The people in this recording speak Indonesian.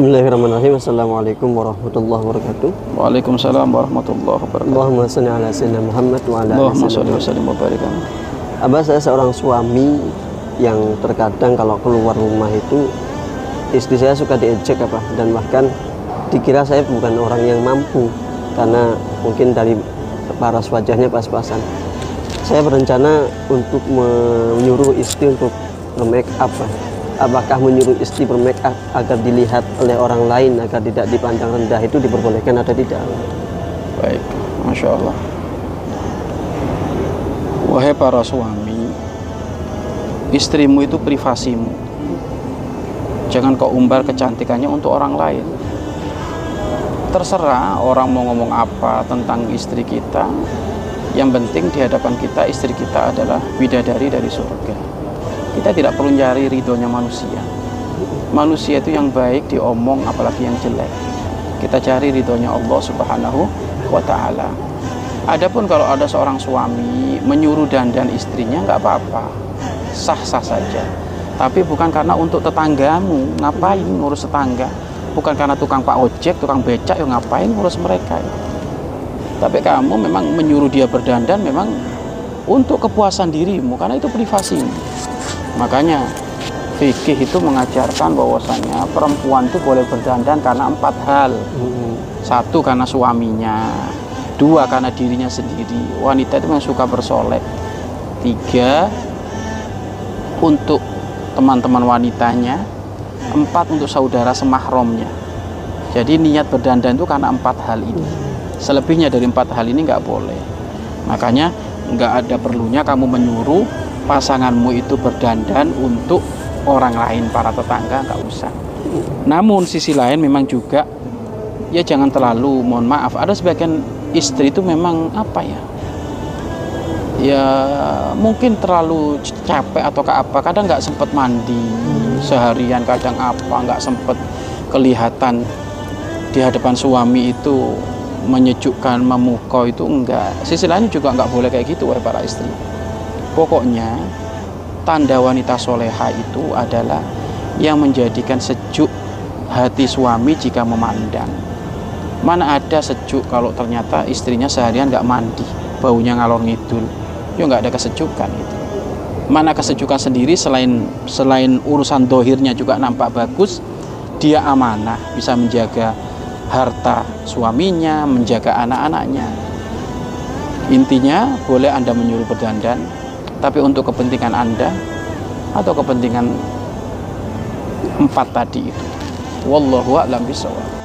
Bismillahirrahmanirrahim. Assalamualaikum warahmatullahi wabarakatuh. Waalaikumsalam warahmatullahi wabarakatuh. Allahumma salli ala sayyidina Muhammad wa ala Allahumma sholli wa sallim wa barik. Abah saya seorang suami yang terkadang kalau keluar rumah itu istri saya suka diejek apa dan bahkan dikira saya bukan orang yang mampu karena mungkin dari paras wajahnya pas-pasan. Saya berencana untuk menyuruh istri untuk bermake up. Apakah menyuruh istri bermake up agar dilihat oleh orang lain agar tidak dipandang rendah itu diperbolehkan atau tidak? Baik, masya Allah. Wahai para suami, istrimu itu privasimu. Jangan kau umbar kecantikannya untuk orang lain. Terserah orang mau ngomong apa tentang istri kita. Yang penting di hadapan kita istri kita adalah bidadari dari surga. Kita tidak perlu nyari ridhonya manusia. Manusia itu yang baik diomong apalagi yang jelek. Kita cari ridhonya Allah Subhanahu wa taala. Adapun kalau ada seorang suami menyuruh dandan istrinya nggak apa-apa. Sah-sah saja. Tapi bukan karena untuk tetanggamu, ngapain ngurus tetangga? Bukan karena tukang pak ojek, tukang becak, yang ngapain ngurus mereka? Tapi kamu memang menyuruh dia berdandan memang untuk kepuasan dirimu karena itu privasimu. Makanya fikih itu mengajarkan bahwasanya perempuan itu boleh berdandan karena empat hal. Satu karena suaminya, dua karena dirinya sendiri. Wanita itu yang suka bersolek. Tiga untuk teman-teman wanitanya. Empat untuk saudara semahromnya. Jadi niat berdandan itu karena empat hal ini. Selebihnya dari empat hal ini nggak boleh. Makanya nggak ada perlunya kamu menyuruh pasanganmu itu berdandan untuk orang lain para tetangga nggak usah. Namun sisi lain memang juga ya jangan terlalu mohon maaf. Ada sebagian istri itu memang apa ya? Ya mungkin terlalu capek atau ke apa. Kadang nggak sempet mandi seharian kadang apa nggak sempet kelihatan di hadapan suami itu menyejukkan memukau itu enggak sisi lain juga nggak boleh kayak gitu wahai para istri pokoknya tanda wanita soleha itu adalah yang menjadikan sejuk hati suami jika memandang. Mana ada sejuk kalau ternyata istrinya seharian nggak mandi baunya ngalor ngidul. Ya nggak ada kesejukan itu. Mana kesejukan sendiri selain selain urusan dohirnya juga nampak bagus dia amanah bisa menjaga harta suaminya menjaga anak-anaknya. Intinya boleh anda menyuruh berdandan tapi untuk kepentingan anda atau kepentingan empat tadi itu? Wallahu a'lam bishawab